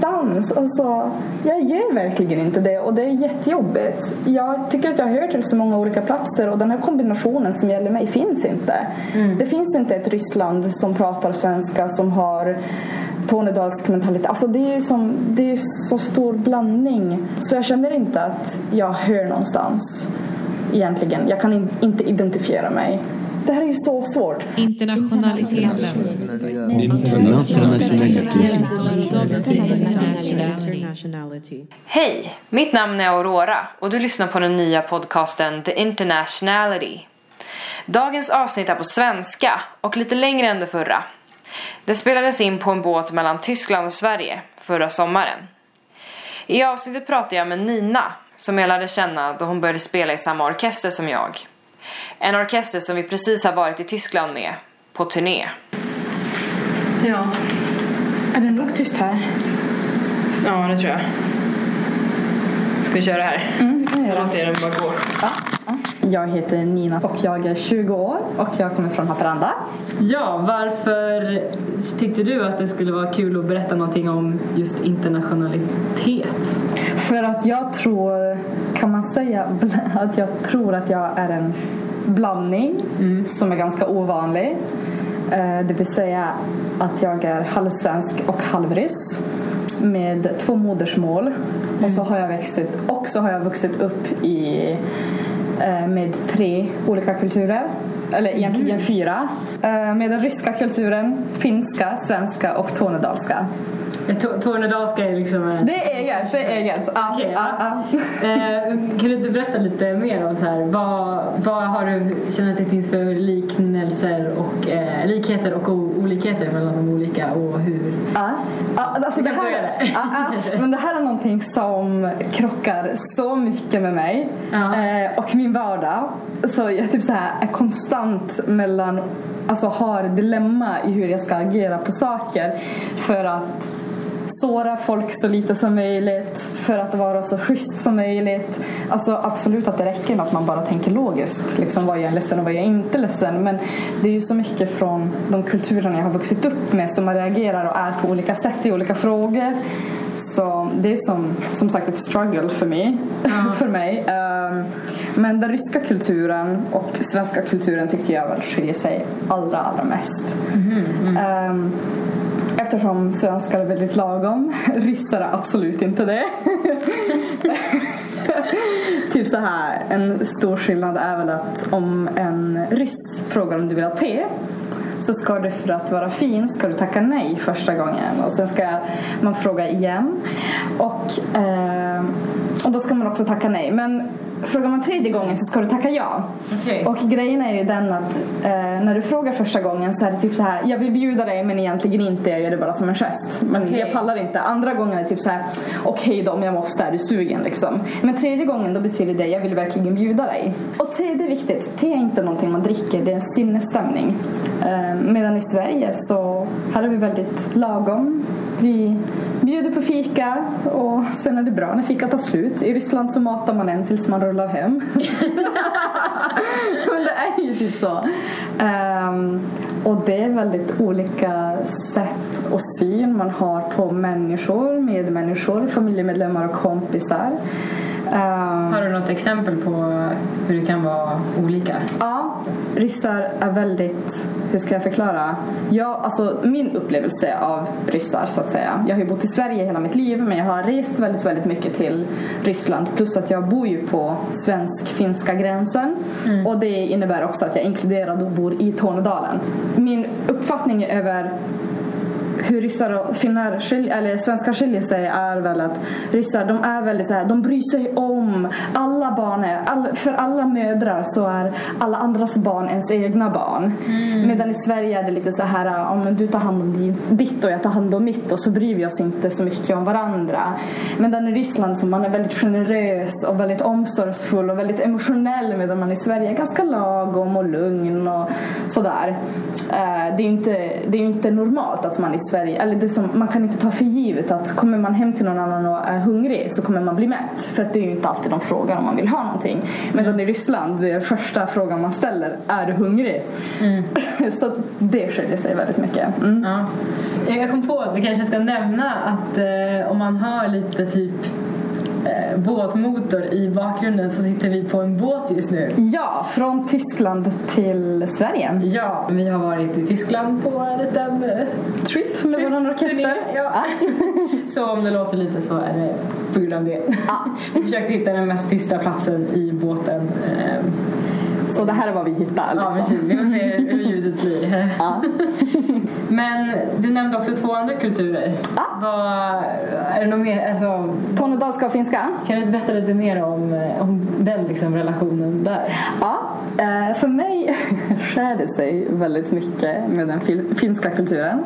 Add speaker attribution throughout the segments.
Speaker 1: någonstans. Alltså, jag gör verkligen inte det och det är jättejobbigt. Jag tycker att jag hör till så många olika platser och den här kombinationen som gäller mig finns inte. Mm. Det finns inte ett Ryssland som pratar svenska som har tornedalsk mentalitet. Alltså det är ju som, det är så stor blandning. Så jag känner inte att jag hör någonstans egentligen. Jag kan in, inte identifiera mig. Det här är ju så svårt.
Speaker 2: Internationaliteten.
Speaker 3: Hej, mitt namn är Aurora och du lyssnar på den nya podcasten The Internationality. Dagens avsnitt är på svenska och lite längre än det förra. Det spelades in på en båt mellan Tyskland och Sverige förra sommaren. I avsnittet pratar jag med Nina som jag lärde känna då hon började spela i samma orkester som jag. En orkester som vi precis har varit i Tyskland med, på turné.
Speaker 1: Ja. Är det nog tyst här?
Speaker 3: Ja, det tror jag. Ska vi köra här?
Speaker 1: Mm, vi kan göra.
Speaker 3: Låt er bara gå.
Speaker 1: Ja, ja. Jag heter Nina och jag är 20 år och jag kommer från Haparanda.
Speaker 3: Ja, varför tyckte du att det skulle vara kul att berätta någonting om just internationalitet?
Speaker 1: För att jag tror, kan man säga att jag tror att jag är en blandning mm. som är ganska ovanlig. Eh, det vill säga att jag är halvsvensk och halvryss med två modersmål. Mm. Och så har jag växt och så har jag vuxit upp i, eh, med tre olika kulturer. Eller egentligen mm. fyra. Eh, med den ryska kulturen, finska, svenska och tornedalska.
Speaker 3: Tornedalska är liksom...
Speaker 1: Det är eget, det är eget. Ah, okay, ah, ah.
Speaker 3: kan du inte berätta lite mer om så här, vad, vad har du känner att det finns för liknelser och eh, likheter och olikheter mellan de olika och hur?
Speaker 1: Ja, ah, alltså det här, är, ah, men det här är någonting som krockar så mycket med mig eh, och min vardag. Så jag typ så här är konstant mellan alltså har dilemma i hur jag ska agera på saker för att såra folk så lite som möjligt för att vara så schysst som möjligt. Alltså absolut att det räcker med att man bara tänker logiskt. Liksom, vad är jag ledsen och vad är jag inte ledsen? Men det är ju så mycket från de kulturerna jag har vuxit upp med som man reagerar och är på olika sätt i olika frågor. Så det är som, som sagt ett struggle för mig. Mm. för mig. Um, men den ryska kulturen och svenska kulturen tycker jag väl skiljer sig allra, allra mest. Mm. Mm. Eftersom svenskar är väldigt lagom. Ryssar är absolut inte det. typ så här, en stor skillnad är väl att om en ryss frågar om du vill ha te så ska du för att vara fin ska du tacka nej första gången och sen ska man fråga igen och, eh, och då ska man också tacka nej men Frågar man tredje gången så ska du tacka ja. Okay. Och grejen är ju den att eh, när du frågar första gången så är det typ så här. Jag vill bjuda dig men egentligen inte. Jag gör det bara som en gest. Men okay. jag pallar inte. Andra gången är det typ så här. Okej okay då om jag måste. Är du sugen liksom? Men tredje gången då betyder det jag vill verkligen bjuda dig. Och te det är viktigt. Te är inte någonting man dricker. Det är en sinnesstämning. Eh, medan i Sverige så här är vi väldigt lagom. Vi bjuder på fika och sen är det bra när fikat tar slut. I Ryssland så matar man en tills man rullar hem. Men det är ju typ så. Um, och det är väldigt olika sätt och syn man har på människor, medmänniskor, familjemedlemmar och kompisar.
Speaker 3: Um, har du något exempel på hur det kan vara olika?
Speaker 1: Ja, ryssar är väldigt, hur ska jag förklara? Jag, alltså, min upplevelse av ryssar så att säga. Jag har ju bott i Sverige hela mitt liv men jag har rest väldigt, väldigt mycket till Ryssland. Plus att jag bor ju på svensk-finska gränsen. Mm. Och det innebär också att jag är inkluderad och bor i Tornedalen. Min uppfattning över hur ryssar och finnar eller svenskar skiljer sig är väl att ryssar de är väldigt så här, de bryr sig om alla barn. Är, all, för alla mödrar så är alla andras barn ens egna barn. Mm. Medan i Sverige är det lite så här om du tar hand om ditt och jag tar hand om mitt och så bryr vi oss inte så mycket om varandra. Medan i Ryssland så man är väldigt generös och väldigt omsorgsfull och väldigt emotionell medan man i Sverige är ganska lagom och lugn och sådär. Eh, det är ju inte, det är inte normalt att man i Sverige, eller det som, man kan inte ta för givet att kommer man hem till någon annan och är hungrig så kommer man bli mätt. För att det är ju inte alltid de frågar om man vill ha någonting. Medan i Ryssland, det är första frågan man ställer, är du hungrig? Mm. så det skiljer sig väldigt mycket. Mm.
Speaker 3: Ja.
Speaker 4: Jag kom på att vi kanske ska nämna att eh, om man hör lite typ eh, båtmotor i bakgrunden så sitter vi på en båt just nu.
Speaker 1: Ja, från Tyskland till Sverige.
Speaker 4: Ja, vi har varit i Tyskland på en liten eh,
Speaker 1: Trip med vår orkester.
Speaker 4: ja. Så om det låter lite så är det på grund av det. Vi försökte hitta den mest tysta platsen i båten. eh,
Speaker 1: Så det här är vad vi hittar.
Speaker 4: Ja,
Speaker 1: Liksom.
Speaker 4: precis. Vi får se hur ljudet blir.
Speaker 1: Ja.
Speaker 4: Men du nämnde också två andra kulturer.
Speaker 1: Ja.
Speaker 4: Vad, är det något mer, alltså,
Speaker 1: Tornedalska och finska.
Speaker 4: kan du berätta lite mer om, eh, om den liksom, relationen där?
Speaker 1: Ja, eh, för mig skär det sig väldigt mycket med den finska kulturen.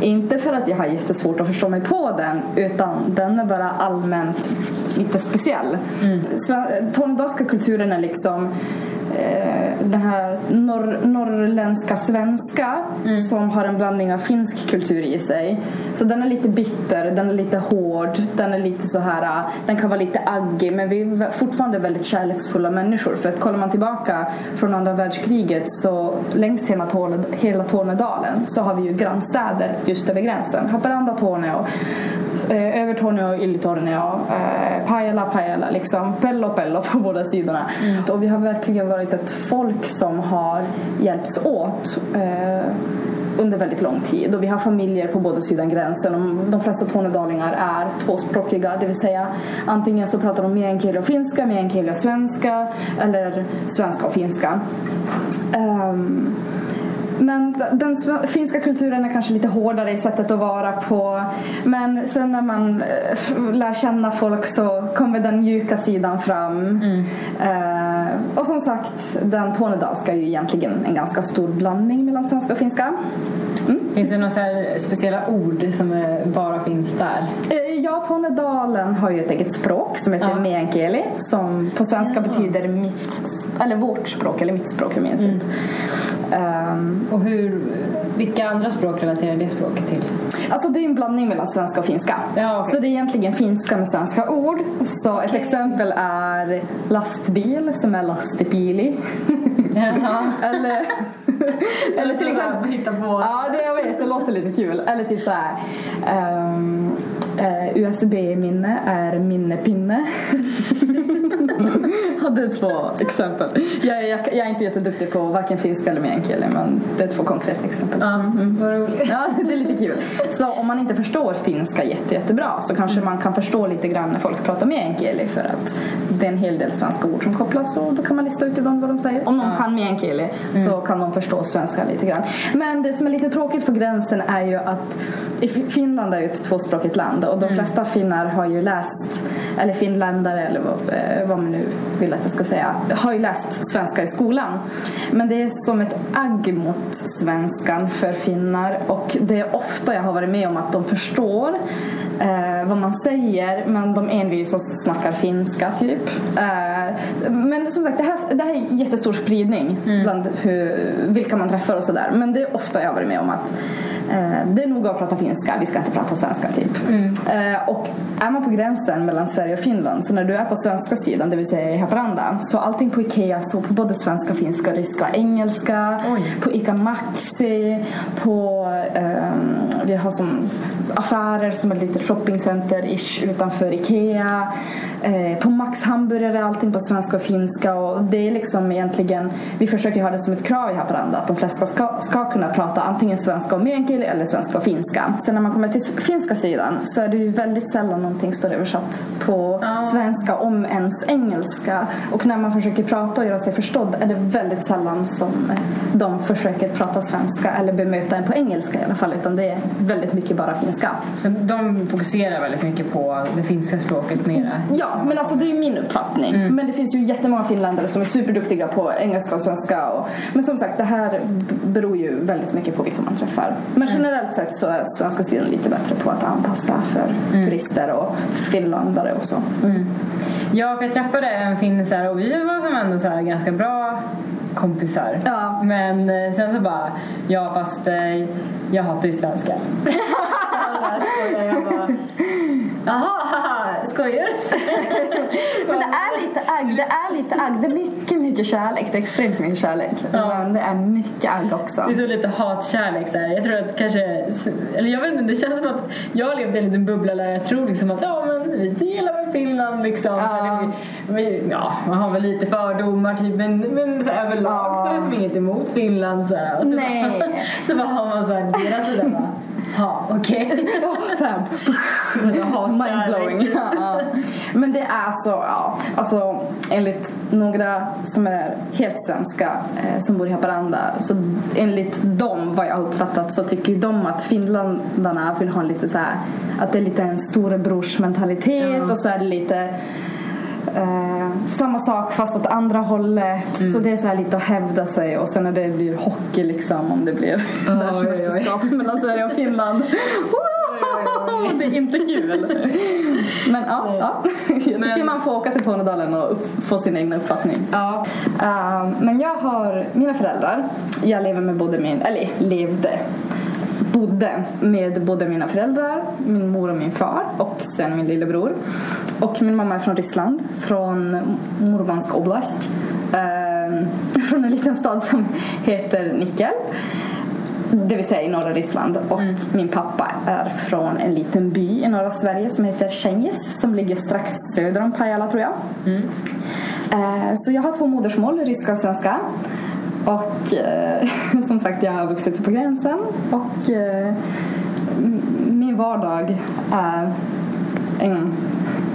Speaker 1: Inte för att jag har jättesvårt att förstå mig på den utan den är bara allmänt lite speciell. Sve- Tornedalska kulturen är liksom eh, den här norr, norrländska svenska som har en blandning av finsk kultur i sig. Så den är lite bitter, den är lite hård, den är lite så här, eh, den kan vara lite aggig men vi är fortfarande väldigt kärleksfulla människor. För att kollar man tillbaka från andra världskriget så längs hela, Torne, hela Tornedalen så har vi ju grannstäder just över gränsen. Haparanda, Torneå, eh, Övertorneå, Ylitorneå, eh, Pajala, Pajala liksom. Pello, Pello på båda sidorna. Och vi har verkligen varit ett folk som har hjälpts åt eh, under väldigt lång tid. Och vi har familjer på båda sidan gränsen. Och de flesta tornedalingar är tvåspråkiga. Det vill säga antingen så pratar de meänkieli och finska, meänkieli och svenska eller svenska och finska. Ehm, men den finska kulturen är kanske lite hårdare i sättet att vara på. Men sen när man eh, lär känna folk så kommer den mjuka sidan fram. Eh, och som sagt, den tornedalska är ju egentligen en ganska stor blandning mellan svenska och finska. Mm.
Speaker 4: Finns det några speciella ord som är, bara finns där?
Speaker 1: Eh, Ja, Tornedalen har ju ett eget språk som heter
Speaker 4: Ja.
Speaker 1: meänkieli som på svenska betyder mitt, eller vårt språk eller mitt språk, jag minns inte. Ehm,
Speaker 4: Och hur, vilka andra språk relaterar det språket till?
Speaker 1: Alltså det är en blandning mellan svenska och finska.
Speaker 4: Ja, okej.
Speaker 1: Så det är egentligen finska med svenska ord. Så ett exempel är lastbil som är lastipili. Eller, eller till exempel... Ja, det jag vet. Det låter lite kul. Eller typ så här. ehm, eh, USB-minne är minnepinne. Hade två exempel. Jag, är- jag, jag är inte jätteduktig på varken finska eller meänkieli men det är två konkreta exempel.
Speaker 4: Ja, vad roligt.
Speaker 1: Ja, det är lite kul. Så om man inte förstår finska jätte, jättebra så kanske man kan förstå lite grann när folk pratar meänkieli för att det är en hel del svenska ord som kopplas och då kan man lista ut ibland vad de säger. Om någon kan meänkieli så kan de förstå svenska lite grann. Men det som är lite tråkigt på gränsen är ju att Finland är ju ett tvåspråkigt land och de flesta finnar har ju läst, eller finländare eller vad, eh, vad man nu vill att jag ska säga, har ju läst svenska i skolan. Men det är som ett agg mot svenskan för finnar och det är ofta jag har varit med om att de förstår eh, vad man säger men de envisas och snackar finska typ. Eh, men som sagt det här, det här är jättestor spridning bland hur, vilka man träffar och sådär. Men det är ofta jag har varit med om att eh, det är nog att prata finska, vi ska inte prata svenska typ. Eh, och är man på gränsen mellan Sverige och Finland så när du är på svenska sidan, det vill säga i Haparanda, så allting på Ikea står på både svenska, finska, ryska engelska. På Ica Maxi, på ehm, vi har som affärer som ett litet shoppingcenter-ish utanför Ikea. Eh, på Max hamburgare allting på svenska och finska och det är liksom egentligen, vi försöker ha det som ett krav i Haparanda att de flesta ska, ska kunna prata antingen svenska och meänkieli eller svenska och finska. Sen när man kommer till finska sidan så är det ju väldigt sällan någonting står översatt på svenska om ens engelska och när man försöker prata och göra sig förstådd är det väldigt sällan som de försöker prata svenska eller bemöta en på engelska i alla fall utan det är väldigt mycket bara finska.
Speaker 4: Så de fokuserar väldigt mycket på det finska språket mera?
Speaker 1: Ja, men alltså det är ju min uppfattning. Men det finns ju jättemånga finländare som är superduktiga på engelska och svenska. Och, men som sagt, det här beror ju väldigt mycket på vilka man träffar. Men generellt sett så är svenska sidan lite bättre på att anpassa för turister och finländare och så.
Speaker 4: Ja, för jag träffade en finne så och vi var som ändå så ganska bra kompisar.
Speaker 1: Ja.
Speaker 4: Men eh, sen så bara, ja fast eh, jag hatar ju svenska. så jag bara, Jaha, haha, skojar.
Speaker 1: Men det är lite agg, det är lite agg. Det är mycket, mycket kärlek. Det är extremt mycket kärlek.
Speaker 4: Ja.
Speaker 1: Men det är mycket agg också.
Speaker 4: Det är så lite hatkärlek så här. Jag tror att kanske, eller jag vet inte, det känns som att jag levde i en liten bubbla där jag tror liksom att ja vi gillar väl Finland liksom.
Speaker 1: Ja.
Speaker 4: det, vi, ja, man har väl lite fördomar typ men, men så överlag
Speaker 1: Ja.
Speaker 4: så är det som inget emot Finland så så
Speaker 1: Nej.
Speaker 4: Bara, så bara har man så här deras sida bara, ja okej.
Speaker 1: Så här,
Speaker 4: Och så.
Speaker 1: Mindblowing. Ja. Men det är så, ja. Alltså enligt några som är helt svenska eh, som bor i Haparanda så enligt dem, vad jag har uppfattat, så tycker de att finländarna vill ha en lite så här att det är lite en storebrorsmentalitet
Speaker 4: Ja.
Speaker 1: och så är det lite Eh, samma sak fast åt andra hållet.
Speaker 4: Mm.
Speaker 1: Så det är så här lite att hävda sig och sen när det blir hockey liksom om det blir världsmästerskap mellan Sverige och Finland. det är inte kul. Men ja, ja. jag tycker
Speaker 4: Men-
Speaker 1: man får åka till Tornedalen och upp, få sin egna uppfattning.
Speaker 4: Ja.
Speaker 1: Eh, men jag har mina föräldrar. Jag lever med både min, eller levde bodde med både mina föräldrar, min mor och min far och sen min lillebror. Och min mamma är från Ryssland, från Murmansk oblast. Eh, från en liten stad som heter Nikel. Det vill säga i norra Ryssland. Och min pappa är från en liten by i norra Sverige som heter Cengiz som ligger strax söder om Pajala tror jag. Eh, Så jag har två modersmål, ryska och svenska. Och eh, som sagt, jag har vuxit upp på gränsen. Och eh, min vardag är en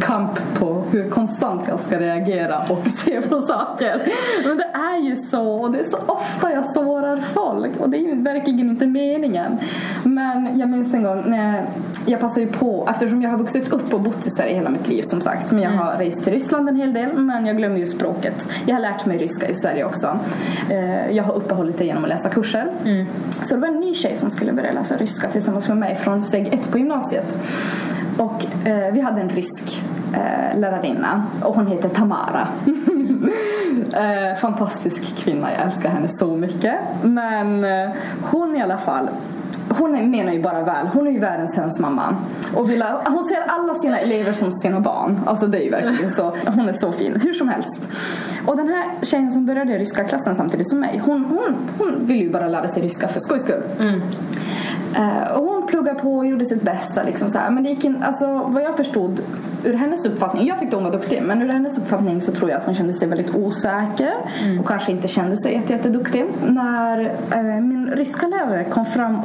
Speaker 1: kamp på hur konstant jag ska reagera och se på saker. Men det är ju så och det är så ofta jag sårar folk och det är ju verkligen inte meningen. Men jag minns en gång när jag passade ju på, eftersom jag har vuxit upp och bott i Sverige hela mitt liv som sagt. Men jag har rest till Ryssland en hel del men jag glömmer ju språket. Jag har lärt mig ryska i Sverige också. Eh, Jag har uppehållit det genom att läsa kurser. Så det var en ny tjej som skulle börja läsa ryska tillsammans med mig från steg ett på gymnasiet. Och eh, vi hade en rysk eh, lärarinna och hon heter Tamara. eh, fantastisk kvinna, jag älskar henne så mycket. Men eh, hon i alla fall hon menar ju bara väl. Hon är ju världens hönsmamma. Och vill, hon ser alla sina elever som sina barn. Alltså det är ju verkligen så. Hon är så fin. Hur som helst. Och den här tjejen som började i ryska klassen samtidigt som mig. Hon, hon, hon vill ju bara lära sig ryska för skojs skull. Eh, och hon pluggade på och gjorde sitt bästa. Liksom så här. Men det gick in, alltså, vad jag förstod ur hennes uppfattning, jag tyckte hon var duktig, men ur hennes uppfattning så tror jag att hon kände sig väldigt osäker och kanske inte kände sig jätte- jätteduktig. När eh, min ryska lärare kom fram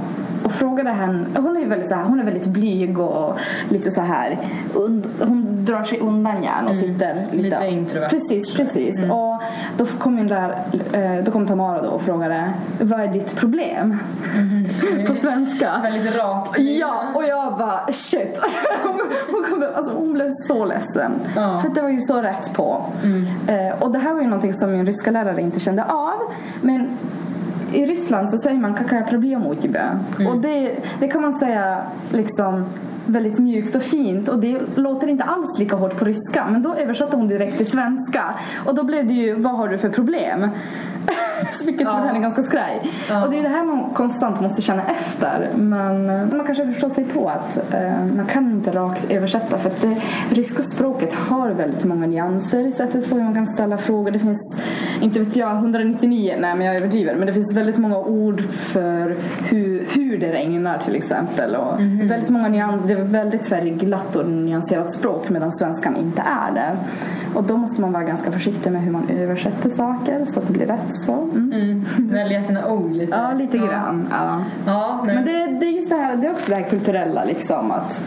Speaker 1: och frågade henne, hon är väldigt, så här, hon är väldigt blyg och lite så här, und, hon drar sig undan gärna och sitter lite,
Speaker 4: Lite introvert.
Speaker 1: Precis, precis. Och då kom där, eh, då kom Tamara då och frågade, vad är ditt problem? På svenska.
Speaker 4: Väldigt rakt.
Speaker 1: Ja, och jag bara shit. hon, kom, alltså, hon blev så ledsen.
Speaker 4: Ja.
Speaker 1: För det var ju så rätt på. Eh, och det här var ju någonting som min ryska lärare inte kände av. Men i Ryssland så säger man kakaya problem у тебя. Och det, det kan man säga liksom väldigt mjukt och fint och det låter inte alls lika hårt på ryska men då översatte hon direkt till svenska och då blev det ju vad har du för problem? Vilket
Speaker 4: Ja.
Speaker 1: henne ganska skraj.
Speaker 4: Ja.
Speaker 1: Och det är det här man konstant måste känna efter. Men eh, man kanske förstår sig på att eh, man kan inte rakt översätta för att det ryska språket har väldigt många nyanser i sättet på hur man kan ställa frågor. Det finns, inte vet jag, 199, nej men jag överdriver, men det finns väldigt många ord för hur, hur det regnar till exempel. Och väldigt många nyanser, det är väldigt färgglatt och nyanserat språk medan svenskan inte är det. Och då måste man vara ganska försiktig med hur man översätter saker så att det blir rätt så. Mm.
Speaker 4: Mm. Välja sina ord lite.
Speaker 1: Ja, lite grann. Ja.
Speaker 4: Ja.
Speaker 1: Men det, det är just det här, det är också det här kulturella liksom att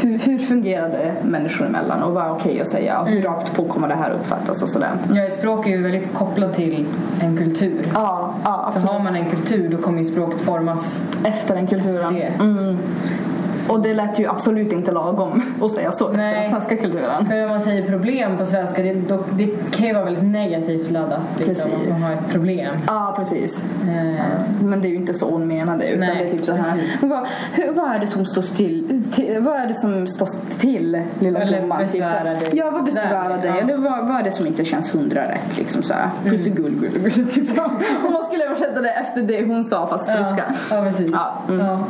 Speaker 1: hur, hur fungerade människor emellan och vad är okej att säga och hur rakt på kommer det här uppfattas och sådär.
Speaker 4: Ja, språk är ju väldigt kopplat till en kultur.
Speaker 1: Ja, ja
Speaker 4: För har
Speaker 1: absolut.
Speaker 4: man en kultur då kommer ju språket formas
Speaker 1: Efter den kulturen.
Speaker 4: det.
Speaker 1: Mm. Och det lät ju absolut inte lagom att säga så efter
Speaker 4: Nej.
Speaker 1: den svenska kulturen.
Speaker 4: För om man säger problem på svenska, det, då, det kan ju vara väldigt negativt laddat. Liksom,
Speaker 1: Precis.
Speaker 4: att man har ett problem.
Speaker 1: Ja, precis.
Speaker 4: Eh,
Speaker 1: Men det är ju inte så hon menade utan
Speaker 4: Nej,
Speaker 1: det är typ så här. Vad, hur, vad är det som står still? Till, vad är det som står till lilla blomman? Typ här.
Speaker 4: besvärar dig.
Speaker 1: Ja, vad besvärar dig?
Speaker 4: ja.
Speaker 1: Eller vad, vad är det som inte känns hundra rätt? Liksom så här. Pussigull, gull, gull, typ så. Om man skulle översätta det efter det hon sa fast på
Speaker 4: ja,
Speaker 1: ryska.
Speaker 4: ja, precis.
Speaker 1: Ja, mm.
Speaker 4: Ja.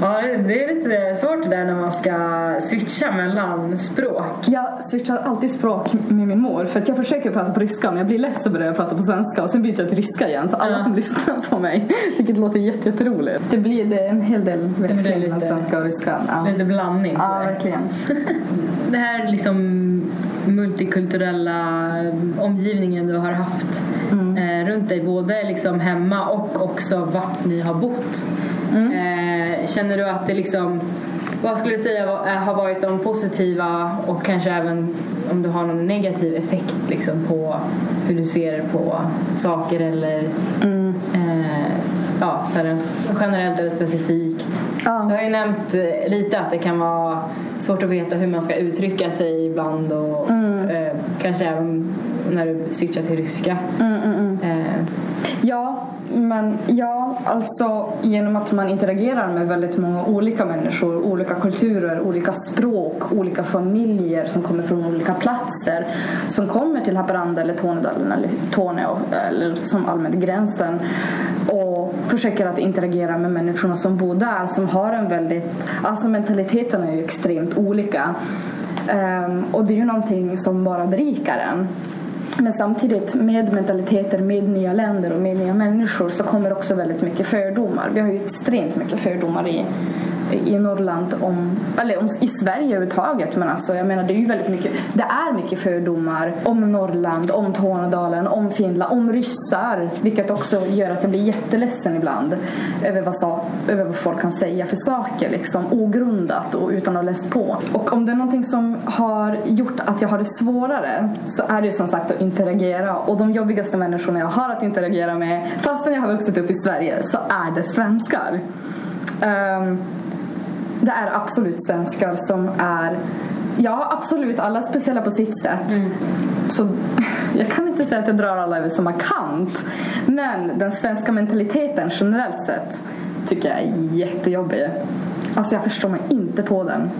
Speaker 4: Ja, det, det är lite jättesvårt det där när man ska switcha mellan språk.
Speaker 1: Jag switchar alltid språk med min mor för att jag försöker prata på ryska men jag blir less och börjar prata på svenska och sen byter jag till ryska igen så alla
Speaker 4: Ja.
Speaker 1: som lyssnar på mig tycker det låter jätte- jätteroligt. Det blir en hel del växling mellan svenska och ryska. Ja,
Speaker 4: Lite blandning
Speaker 1: ja verkligen.
Speaker 4: Det här liksom multikulturella omgivningen du har haft eh, runt dig både liksom hemma och också vart ni har bott. Eh, känner du att det liksom vad skulle du säga eh, har varit de positiva och kanske även om du har någon negativ effekt liksom på hur du ser på saker eller eh, ja, så här, generellt eller specifikt?
Speaker 1: Ja.
Speaker 4: Du har ju nämnt eh, lite att det kan vara svårt att veta hur man ska uttrycka sig ibland och eh, kanske även när du switchar till ryska. Eh,
Speaker 1: Ja, men ja, alltså genom att man interagerar med väldigt många olika människor, olika kulturer, olika språk, olika familjer som kommer från olika platser som kommer till Haparanda eller Tornedalen eller Torneå eller som allmänt gränsen och försöker att interagera med människorna som bor där som har en väldigt, alltså mentaliteten är ju extremt olika Um, och det är ju någonting som bara berikar en. Men samtidigt med mentaliteter, med nya länder och med nya människor så kommer också väldigt mycket fördomar. Vi har ju extremt mycket fördomar i, i Norrland om, eller om, i Sverige överhuvudtaget men alltså jag menar det är ju väldigt mycket, det är mycket fördomar om Norrland, om Tornedalen, om Finland, om ryssar vilket också gör att jag blir jätteledsen ibland över vad, sa, över vad folk kan säga för saker liksom ogrundat och utan att ha läst på. Och om det är någonting som har gjort att jag har det svårare så är det som sagt att interagera och de jobbigaste människorna jag har att interagera med fastän jag har vuxit upp i Sverige så är det svenskar. Um, det är absolut svenskar som är Ja, absolut. Alla är speciella på sitt sätt. Så jag kan inte säga att jag drar alla över samma kant. Men den svenska mentaliteten generellt sett tycker jag är jättejobbig. Alltså jag förstår mig inte på den.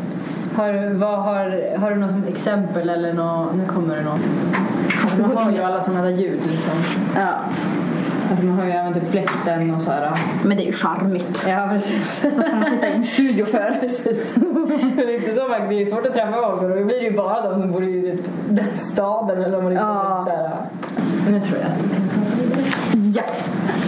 Speaker 4: har, vad har, har du något exempel eller nå, nu kommer det något? Alltså, man hör ju alla sådana där ljud liksom.
Speaker 1: Ja.
Speaker 4: Alltså man hör ju även typ fläkten och så här.
Speaker 1: Men det är ju charmigt.
Speaker 4: Ja precis.
Speaker 1: Vad ska man sitta i en studio för?
Speaker 4: precis. det är inte så. Det är svårt att träffa folk och då blir det ju bara de som bor i typ den staden eller om man inte
Speaker 1: Ja.
Speaker 4: typ så här. Nu tror jag att.
Speaker 1: Ja.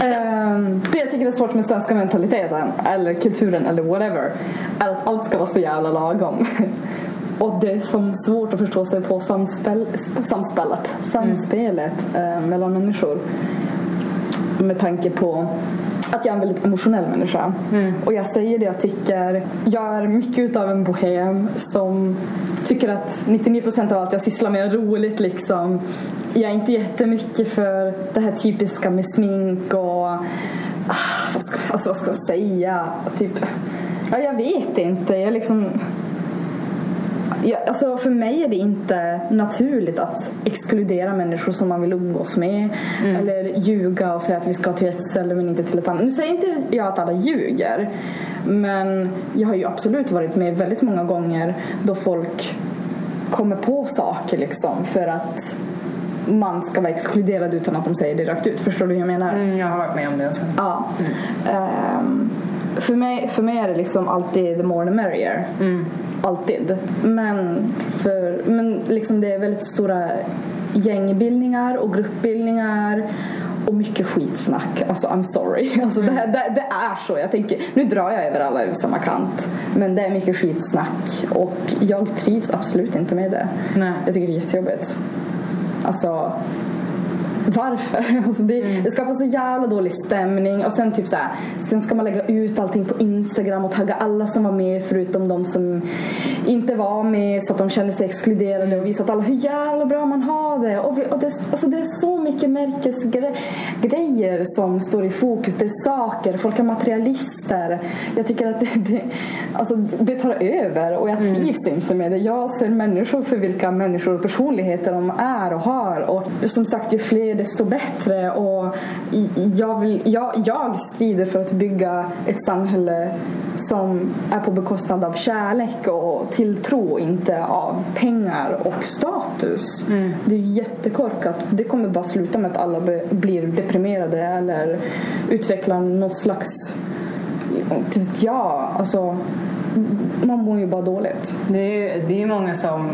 Speaker 1: Ehm, det jag tycker är svårt med svenska mentaliteten eller kulturen eller whatever är att allt ska vara så jävla lagom. Och det är som svårt att förstå sig på samspel, samspelet, samspelet eh, mellan människor. Med tanke på att jag är en väldigt emotionell människa. Och jag säger det jag tycker. Jag är mycket utav en bohem som tycker att 99% av allt jag sysslar med är roligt liksom. Jag är inte jättemycket för det här typiska med smink och ah, vad, ska, alltså, vad ska jag säga? Typ, ja, jag vet inte. Jag liksom Ja, alltså för mig är det inte naturligt att exkludera människor som man vill umgås med eller ljuga och säga att vi ska till ett ställe men inte till ett annat. Nu säger inte jag att alla ljuger men jag har ju absolut varit med väldigt många gånger då folk kommer på saker liksom för att man ska vara exkluderad utan att de säger det rakt ut. Förstår du hur jag menar?
Speaker 4: Mm, jag har varit med om det.
Speaker 1: Ja. Ehm, för, mig, för mig är det liksom alltid the more the merrier. Alltid. Men, för, men liksom det är väldigt stora gängbildningar och gruppbildningar och mycket skitsnack. Alltså I'm sorry. Alltså, det, här- det, det är så. Jag tänker, nu drar jag över alla över samma kant. Men det är mycket skitsnack och jag trivs absolut inte med det.
Speaker 4: Nej.
Speaker 1: Jag tycker det är jättejobbigt. Alltså varför? Alltså det, det skapar så jävla dålig stämning och sen typ så här, sen ska man lägga ut allting på Instagram och tagga alla som var med förutom de som inte var med så att de känner sig exkluderade och visa åt alla hur jävla bra man har det. Och, vi, och det, alltså det är så mycket märkesgrejer som står i fokus. Det är saker, folk är materialister. Jag tycker att det, det, alltså det tar över och jag trivs inte med det. Jag ser människor för vilka människor och personligheter de är och har. Och som sagt, ju fler desto bättre. Och jag, vill, jag, jag strider för att bygga ett samhälle som är på bekostnad av kärlek och tilltro, inte av pengar och status. Det är ju jättekorkat. Det kommer bara sluta med att alla blir deprimerade eller utvecklar något slags jag, alltså man mår ju bara dåligt.
Speaker 4: Det är ju det är många som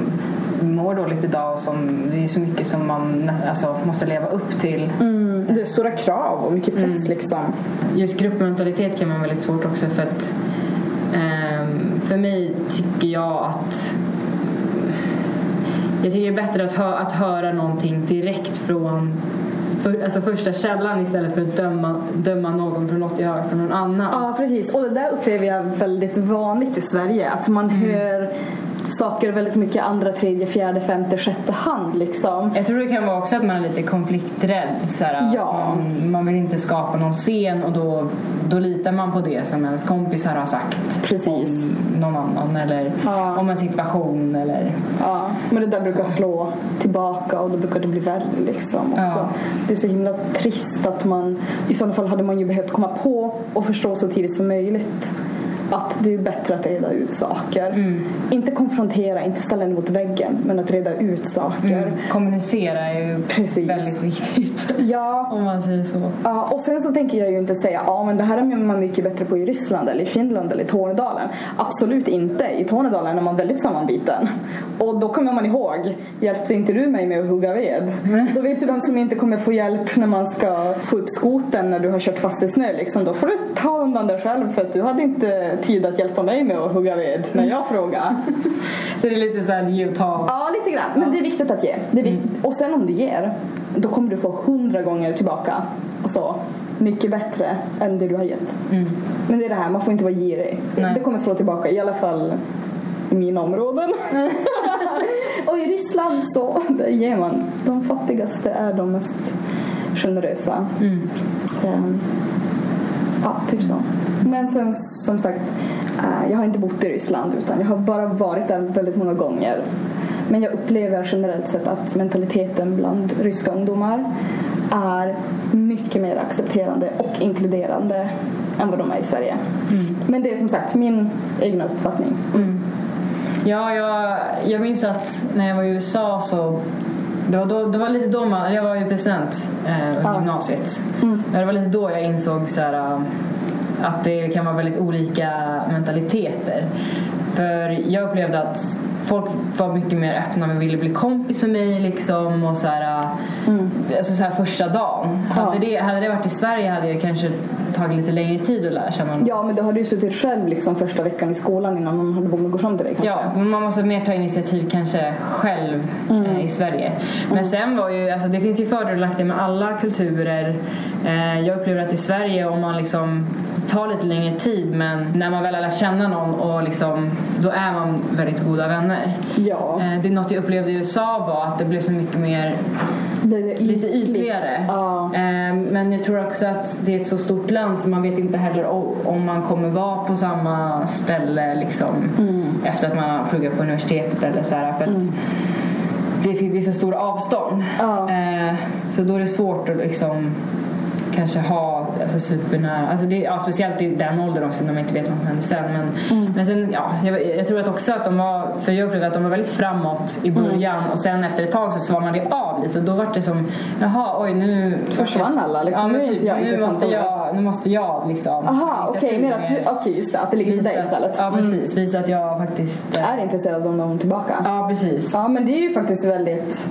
Speaker 4: mår dåligt idag och som, det är så mycket som man alltså, måste leva upp till.
Speaker 1: Mm, det är stora krav och mycket press liksom.
Speaker 4: Just gruppmentalitet kan vara väldigt svårt också för att ehm, för mig tycker jag att jag tycker det är bättre att, hö att höra någonting direkt från för, alltså första källan istället för att döma, döma någon för något jag hör från någon annan.
Speaker 1: Ja, precis. Och det där upplever jag väldigt vanligt i Sverige. Att man hör saker väldigt mycket andra, tredje, fjärde, femte, sjätte hand liksom.
Speaker 4: Jag tror det kan vara också att man är lite konflikträdd. Såhär,
Speaker 1: Ja.
Speaker 4: man, man vill inte skapa någon scen och då, då litar man på det som ens kompisar har sagt
Speaker 1: Precis.
Speaker 4: om någon annan eller
Speaker 1: Ja.
Speaker 4: om en situation eller
Speaker 1: Ja, men det där brukar slå tillbaka och då brukar det bli värre liksom också.
Speaker 4: Ja.
Speaker 1: Det är så himla trist att man, i sådana fall hade man ju behövt komma på och förstå så tidigt som möjligt att det är bättre att reda ut saker.
Speaker 4: Mm.
Speaker 1: Inte konfrontera, inte ställa den mot väggen, men att reda ut saker.
Speaker 4: kommunicera är ju
Speaker 1: Precis.
Speaker 4: väldigt viktigt.
Speaker 1: Ja,
Speaker 4: om man säger så.
Speaker 1: Ja, och sen så tänker jag ju inte säga ja men det här är man mycket bättre på i Ryssland eller i Finland eller i Tornedalen. Absolut inte. I Tornedalen är man väldigt sammanbiten. Och då kommer man ihåg, hjälpte inte du mig med att hugga ved? Då vet du vem som inte kommer få hjälp när man ska få upp skoten när du har kört fast i snö liksom. Då får du ta undan dig själv för att du hade inte tid att hjälpa mig med att hugga ved när jag frågade.
Speaker 4: Så det är lite såhär ge och ta.
Speaker 1: Ja, lite grann. Men det är viktigt att ge. Det är vikt- Och sen om du ger, då kommer du få hundra gånger tillbaka. Alltså, mycket bättre än det du har gett. Men det är det här, man får inte vara girig.
Speaker 4: Nej.
Speaker 1: Det kommer slå tillbaka, i alla fall i mina områden. och i Ryssland så ger man. De fattigaste är de mest generösa. Ehm, Ja, typ så. Men sen som sagt, eh, jag har inte bott i Ryssland utan jag har bara varit där väldigt många gånger. Men jag upplever generellt sett att mentaliteten bland ryska ungdomar är mycket mer accepterande och inkluderande än vad de är i Sverige. Men det är som sagt min egna uppfattning.
Speaker 4: Ja, jag, jag minns att när jag var i USA så det var, då, det var lite då man, jag var ju president eh,
Speaker 1: Ja.
Speaker 4: gymnasiet. Det var lite då jag insåg så här, äh, att det kan vara väldigt olika mentaliteter. För jag upplevde att folk var mycket mer öppna och ville bli kompis med mig liksom och så här, äh, alltså så här första dagen.
Speaker 1: Ja.
Speaker 4: Hade, det, hade det varit i Sverige hade jag kanske tagit lite längre tid att lära känna någon.
Speaker 1: Ja, men då har du suttit själv liksom första veckan i skolan innan någon hade vågat gå fram till dig kanske.
Speaker 4: Ja, men man måste mer ta initiativ kanske själv eh, i Sverige. Men sen var ju, alltså det finns ju fördelar och nackdelar med alla kulturer. Eh, jag upplever att i Sverige om man liksom tar lite längre tid men när man väl lär känna någon och liksom, då är man väldigt goda vänner.
Speaker 1: Ja,
Speaker 4: Eh, det är något jag upplevde i USA var att det blev så mycket mer
Speaker 1: det är
Speaker 4: lite ytligare.
Speaker 1: Ja.
Speaker 4: Eh, Men jag tror också att det är ett så stort land så man vet inte heller om man kommer vara på samma ställe liksom, efter att man har pluggat på universitetet eller så här, för att det, fin- det är så stora avstånd.
Speaker 1: Ja.
Speaker 4: Eh, Så då är det svårt att liksom kanske ha alltså supernära, alltså det, ja, speciellt i den åldern också när man inte vet vad som händer sen. Men, men sen, ja, jag, jag tror att också att de var, för jag upplevde att de var väldigt framåt i början och sen efter ett tag så svalnade det av lite och då var det som, jaha oj nu
Speaker 1: Försvann alla, liksom.
Speaker 4: Ja,
Speaker 1: Nu är
Speaker 4: typ,
Speaker 1: inte jag
Speaker 4: nu måste jag, nu måste jag liksom
Speaker 1: Aha, okej, att du,
Speaker 4: mer.
Speaker 1: okej just det, att det ligger på dig istället.
Speaker 4: Ja
Speaker 1: Mm.
Speaker 4: precis, visa att jag faktiskt eh,
Speaker 1: Är intresserad av någon tillbaka.
Speaker 4: Ja precis.
Speaker 1: Ja, men det är ju faktiskt väldigt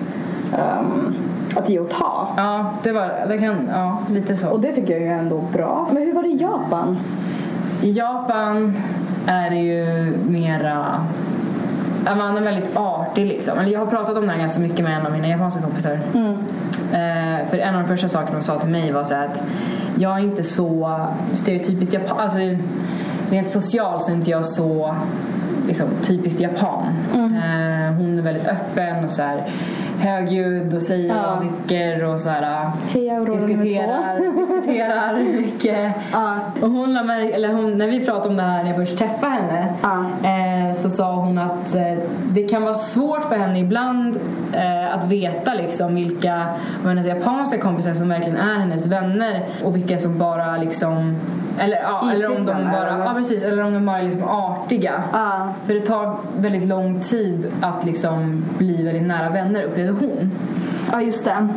Speaker 1: ehm, att ge och ta.
Speaker 4: Ja, det var, det kan, ja lite så.
Speaker 1: Och det tycker jag är ändå bra. Men hur var det i Japan?
Speaker 4: I Japan är det ju mera man är väldigt artig liksom. Eller jag har pratat om det här ganska mycket med en av mina japanska kompisar. Eh, för en av de första sakerna de sa till mig var så att jag är inte så stereotypiskt japan. Alltså, rent socialt så är inte jag så liksom, typiskt japan. Eh, hon är väldigt öppen och så här högljudd och säger vad
Speaker 1: Ja.
Speaker 4: hon tycker och så här
Speaker 1: Hej, Aurora nummer
Speaker 4: diskuterar, diskuterar mycket.
Speaker 1: Ja.
Speaker 4: Och hon, la märk- eller hon, när vi pratade om det här när jag först träffade henne
Speaker 1: Ja.
Speaker 4: eh, så sa hon att eh, det kan vara svårt för henne ibland eh, att veta liksom vilka av hennes japanska kompisar som verkligen är hennes vänner och vilka som bara liksom Eller, ja, eller om de bara,
Speaker 1: eller?
Speaker 4: ja, precis, eller om de bara är liksom artiga.
Speaker 1: Ja.
Speaker 4: För det tar väldigt lång tid att liksom bli väldigt nära vänner upplevde hon.
Speaker 1: Ja, just det.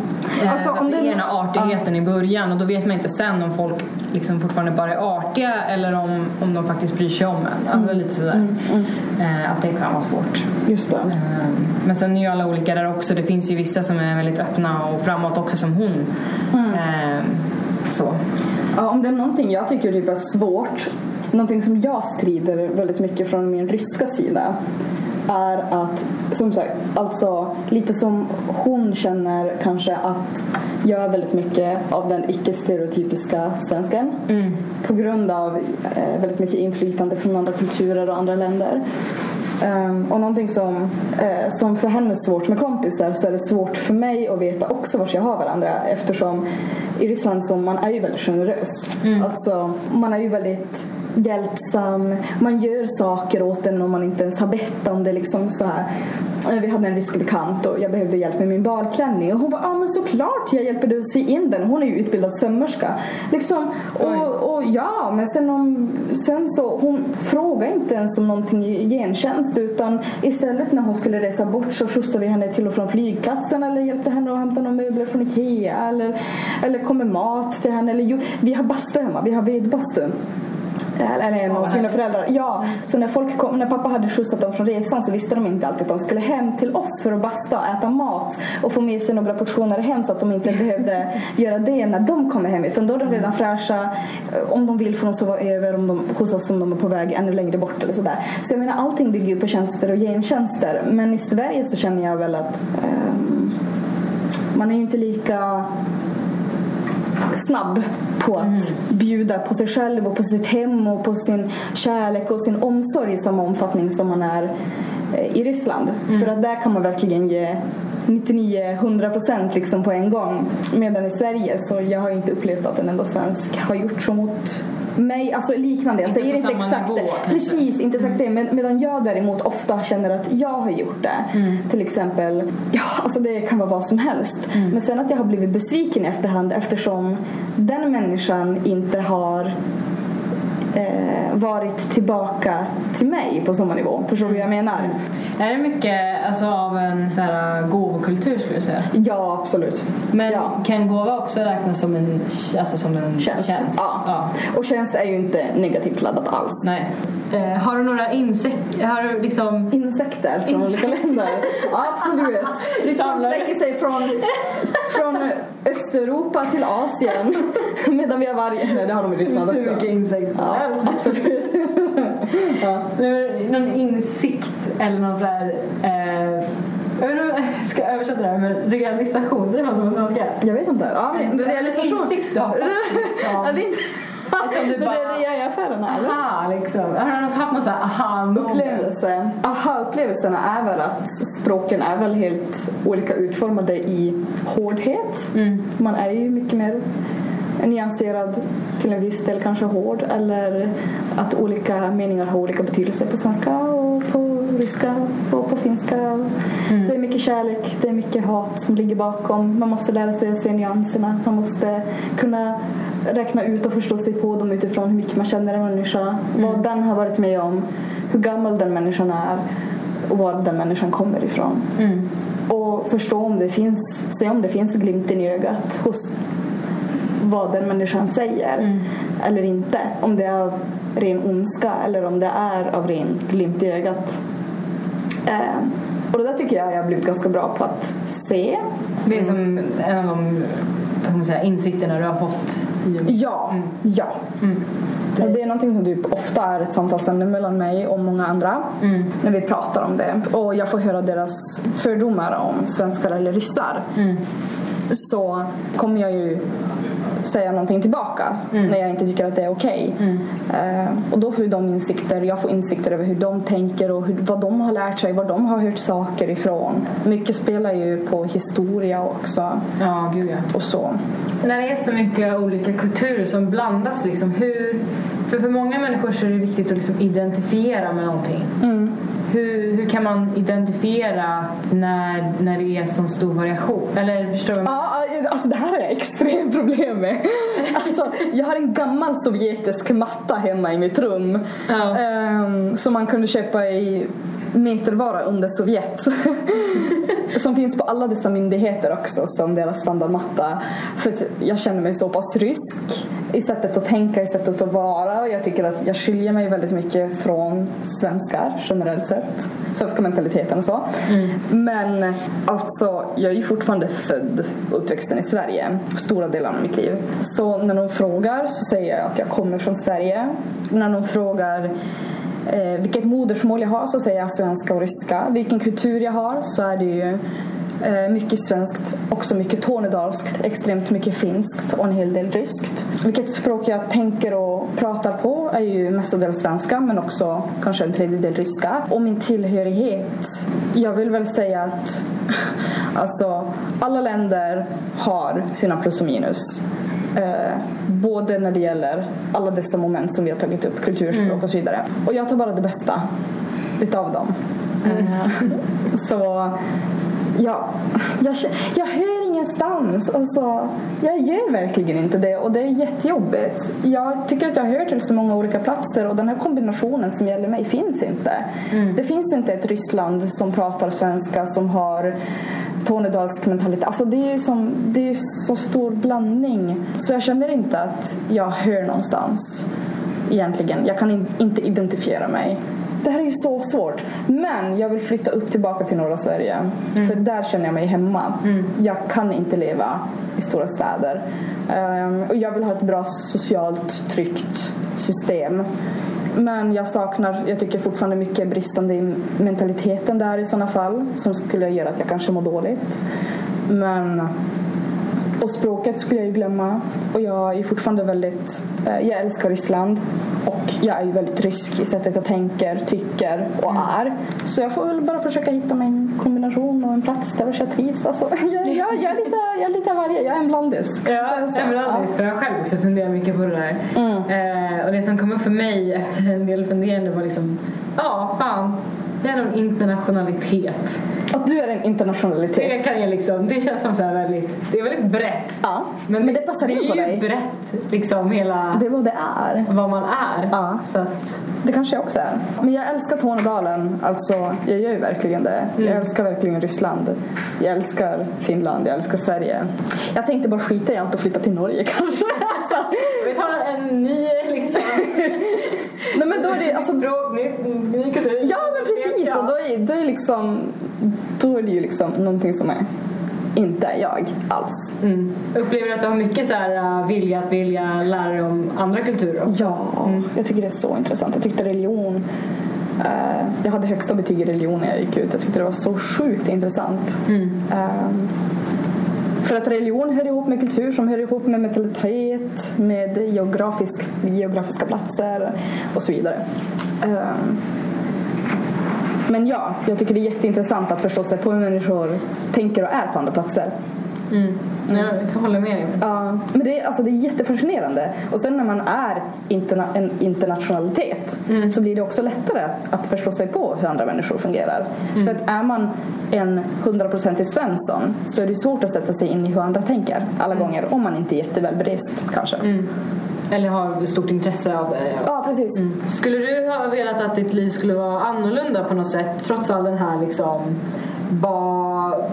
Speaker 4: Eh,
Speaker 1: Alltså, om
Speaker 4: det är den här artigheten i början och då vet man inte sen om folk liksom fortfarande bara är artiga eller om, om de faktiskt bryr sig om en. Alltså lite sådär. Eh, att det kan vara svårt.
Speaker 1: Just det.
Speaker 4: Eh, Men sen är ju alla olika där också. Det finns ju vissa som är väldigt öppna och framåt också som hon. Eh, Så.
Speaker 1: Ja, om det är någonting jag tycker typ är svårt, någonting som jag strider väldigt mycket från min ryska sida är att, som sagt, alltså lite som hon känner kanske att jag är väldigt mycket av den icke-stereotypiska svensken på grund av eh, väldigt mycket inflytande från andra kulturer och andra länder. Ehm, och någonting som, eh, som för henne är svårt med kompisar så är det svårt för mig att veta också vart jag har varandra eftersom i Ryssland så man är ju väldigt generös. Alltså man är ju väldigt hjälpsam, man gör saker åt en om man inte ens har bett om det liksom så här. Eh, Vi hade en rysk bekant och jag behövde hjälp med min balklänning och hon bara ja ah, men såklart jag hjälper dig att sy in den. Hon är ju utbildad sömmerska. Liksom, och, och ja men sen, om, sen så hon frågade inte ens om någonting i gentjänst utan istället när hon skulle resa bort så skjutsade vi henne till och från flygplatsen eller hjälpte henne att hämta några möbler från Ikea eller, eller kom med mat till henne. Eller, vi har bastu hemma, vi har vedbastu. Eller hemma hos mina föräldrar. Ja, så när, folk kom, när pappa hade skjutsat dem från resan så visste de inte alltid att de skulle hem till oss för att basta och äta mat och få med sig några portioner hem så att de inte behövde göra det när de kommer hem. Utan då är de redan fräscha. Om de vill får de sova över om de, hos oss om de är på väg ännu längre bort eller sådär. Så jag menar allting bygger ju på tjänster och gentjänster. Men i Sverige så känner jag väl att ehm, man är ju inte lika snabb på att bjuda på sig själv och på sitt hem och på sin kärlek och sin omsorg i samma omfattning som man är eh, i Ryssland. För att där kan man verkligen ge 99-100% liksom på en gång. Medan i Sverige så jag har inte upplevt att en enda svensk har gjort så mot mig, alltså liknande. Jag säger inte exakt
Speaker 4: nivå,
Speaker 1: det. Precis, inte exakt det. Men, medan jag däremot ofta känner att jag har gjort det. Till exempel, ja alltså det kan vara vad som helst. Men sen att jag har blivit besviken i efterhand eftersom den människan inte har eh, varit tillbaka till mig på samma nivå. Förstår du vad jag menar?
Speaker 4: Är det mycket alltså, av en här, gåvokultur skulle du säga?
Speaker 1: Ja, absolut.
Speaker 4: Men
Speaker 1: ja.
Speaker 4: kan gåva också räknas som en, alltså, som en
Speaker 1: Tjänst.
Speaker 4: tjänst?
Speaker 1: Ja. Och tjänst är ju inte negativt laddat alls.
Speaker 4: Nej. Eh, har du några insekter? Har du liksom...
Speaker 1: Insekter från olika länder. Ja, absolut. Ryssland sträcker sig från, från Östeuropa till Asien. Medan vi har varje... Nej, det har de i Ryssland
Speaker 4: hur
Speaker 1: också.
Speaker 4: mycket insekter som
Speaker 1: Ja,
Speaker 4: helst.
Speaker 1: absolut.
Speaker 4: Ja. Någon insikt eller någon så här... Eh, jag vet inte om jag ska översätta det här men realisation, säger man så på svenska?
Speaker 1: Jag vet inte. Ja, men realisation.
Speaker 4: Insikt fått liksom.
Speaker 1: Ja, det är.
Speaker 4: Som du
Speaker 1: Det
Speaker 4: bara-
Speaker 1: är rea i affärerna?
Speaker 4: Aha, liksom. Har du haft någon sån här aha moment?
Speaker 1: Upplevelse. Aha-upplevelserna är väl att språken är väl helt olika utformade i hårdhet. Man är ju mycket mer nyanserad till en viss del kanske hård eller att olika meningar har olika betydelser på svenska och på ryska och på finska. Det är mycket kärlek, det är mycket hat som ligger bakom. Man måste lära sig att se nyanserna. Man måste kunna räkna ut och förstå sig på dem utifrån hur mycket man känner en människa, vad den har varit med om, hur gammal den människan är och var den människan kommer ifrån. Och förstå om det finns, se om det finns glimten i ögat hos vad den människan säger eller inte. Om det är av ren ondska eller om det är av ren glimt i ögat. Eh, och det där tycker jag jag har blivit ganska bra på att se.
Speaker 4: Det är som en av de ska man säga, insikterna du har fått.
Speaker 1: Ja, ja. Och det är någonting som typ ofta är ett samtalsämne mellan mig och många andra när vi pratar om det. Och jag får höra deras fördomar om svenskar eller ryssar. Så kommer jag ju säga någonting tillbaka när jag inte tycker att det är okej. Eh, och då får de insikter, jag får insikter över hur de tänker och hur, vad de har lärt sig, var de har hört saker ifrån. Mycket spelar ju på historia också
Speaker 4: Ja, gud ja.
Speaker 1: och så.
Speaker 4: När det är så mycket olika kulturer som blandas, liksom, hur... För för många människor så är det viktigt att liksom identifiera med någonting. Hur, hur kan man identifiera när, när det är sån stor variation? Eller förstår du?
Speaker 1: Ja, alltså det här har jag extremt problem med. Alltså, jag har en gammal sovjetisk matta hemma i mitt rum.
Speaker 4: Ja.
Speaker 1: ehm, som man kunde köpa i metervara under Sovjet. som finns på alla dessa myndigheter också som deras standardmatta. För jag känner mig så pass rysk i sättet att tänka, i sättet att vara. Och jag tycker att jag skiljer mig väldigt mycket från svenskar generellt sett. Svenska mentaliteten och så. Men alltså, jag är ju fortfarande född och uppväxten i Sverige. Stora delar av mitt liv. Så när någon frågar så säger jag att jag kommer från Sverige. När någon frågar eh, vilket modersmål jag har så säger jag svenska och ryska. Vilken kultur jag har så är det ju eh, mycket svenskt, också mycket tornedalskt, extremt mycket finskt och en hel del ryskt. Vilket språk jag tänker och pratar på är ju mestadels svenska men också kanske en tredjedel ryska. Och min tillhörighet, jag vill väl säga att alltså, alla länder har sina plus och minus. Eh, Både när det gäller alla dessa moment som vi har tagit upp, kulturspråk och så vidare. Och jag tar bara det bästa utav dem. Eh, så ja, jag, jag hör ingenstans. Alltså, jag gör verkligen inte det och det är jättejobbigt. Jag tycker att jag hör till så många olika platser och den här kombinationen som gäller mig finns inte. Det finns inte ett Ryssland som pratar svenska som har tornedalsk mentalitet. Alltså det är ju som, det är så stor blandning. Så jag känner inte att jag hör någonstans egentligen. Jag kan in, inte identifiera mig. Det här är ju så svårt. Men jag vill flytta upp tillbaka till norra Sverige. För där känner jag mig hemma. Jag kan inte leva i stora städer. Ehm, och jag vill ha ett bra socialt tryggt system. Men jag saknar, jag tycker fortfarande mycket bristande i mentaliteten där i sådana fall. Som skulle göra att jag kanske mår dåligt. Men och språket skulle jag ju glömma. Och jag är fortfarande väldigt... Eh, jag älskar Ryssland. Och jag är ju väldigt rysk i sättet jag tänker, tycker och är. Så jag får väl bara försöka hitta min kombination och en plats där jag trivs. Alltså, jag, jag, jag, är lite, jag är lite av varje. Jag är en blandis.
Speaker 4: Ja,
Speaker 1: Så- så-
Speaker 4: en blandning. För jag har själv också funderat mycket på det där. Eh, och det som kom upp för mig efter en del funderande var liksom, ja, fan. Det är en internationalitet.
Speaker 1: Att du är en
Speaker 4: Det
Speaker 1: internationalitet.
Speaker 4: kan jag liksom, det känns som så väldigt, det är väldigt brett.
Speaker 1: Ja, men, det passar in på
Speaker 4: Det är
Speaker 1: dig.
Speaker 4: ju brett, liksom hela
Speaker 1: Det är vad det är.
Speaker 4: vad man är.
Speaker 1: Ja.
Speaker 4: Så att,
Speaker 1: Det kanske jag också är. Men jag älskar Tornedalen. Alltså, jag gör ju verkligen det. Jag älskar verkligen Ryssland. Jag älskar Finland. Jag älskar Sverige. Jag tänkte bara skita i allt och flytta till Norge kanske. Alltså,
Speaker 4: vi tar en ny liksom,
Speaker 1: nej men då är det alltså...
Speaker 4: språk, ny, ny kultur.
Speaker 1: Ja men precis!
Speaker 4: Ja.
Speaker 1: Och då är, då är liksom... Då är det ju liksom någonting som är inte jag alls.
Speaker 4: Mm. Upplever du att du har mycket så här, uh, vilja att vilja lära dig om andra kulturer också?
Speaker 1: Ja, jag tycker det är så intressant. Jag tyckte religion... eh, jag hade högsta betyg i religion när jag gick ut. Jag tyckte det var så sjukt intressant. Ehm, för att religion hör ihop med kultur som hör ihop med mentalitet, med geografisk, geografiska platser och så vidare. Ehm, men ja, jag tycker det är jätteintressant att förstå sig på hur människor tänker och är på andra platser.
Speaker 4: Mm. Jag håller med dig.
Speaker 1: Ja, men det är, alltså, det är jättefascinerande. Och sen när man är interna en internationalitet så blir det också lättare att, förstå sig på hur andra människor fungerar. För att är man en hundraprocentig Svensson så är det svårt att sätta sig in i hur andra tänker alla gånger om man inte är jätteväl berest kanske.
Speaker 4: Eller har stort intresse av det.
Speaker 1: Ja, precis.
Speaker 4: Skulle du ha velat att ditt liv skulle vara annorlunda på något sätt trots all den här liksom ba,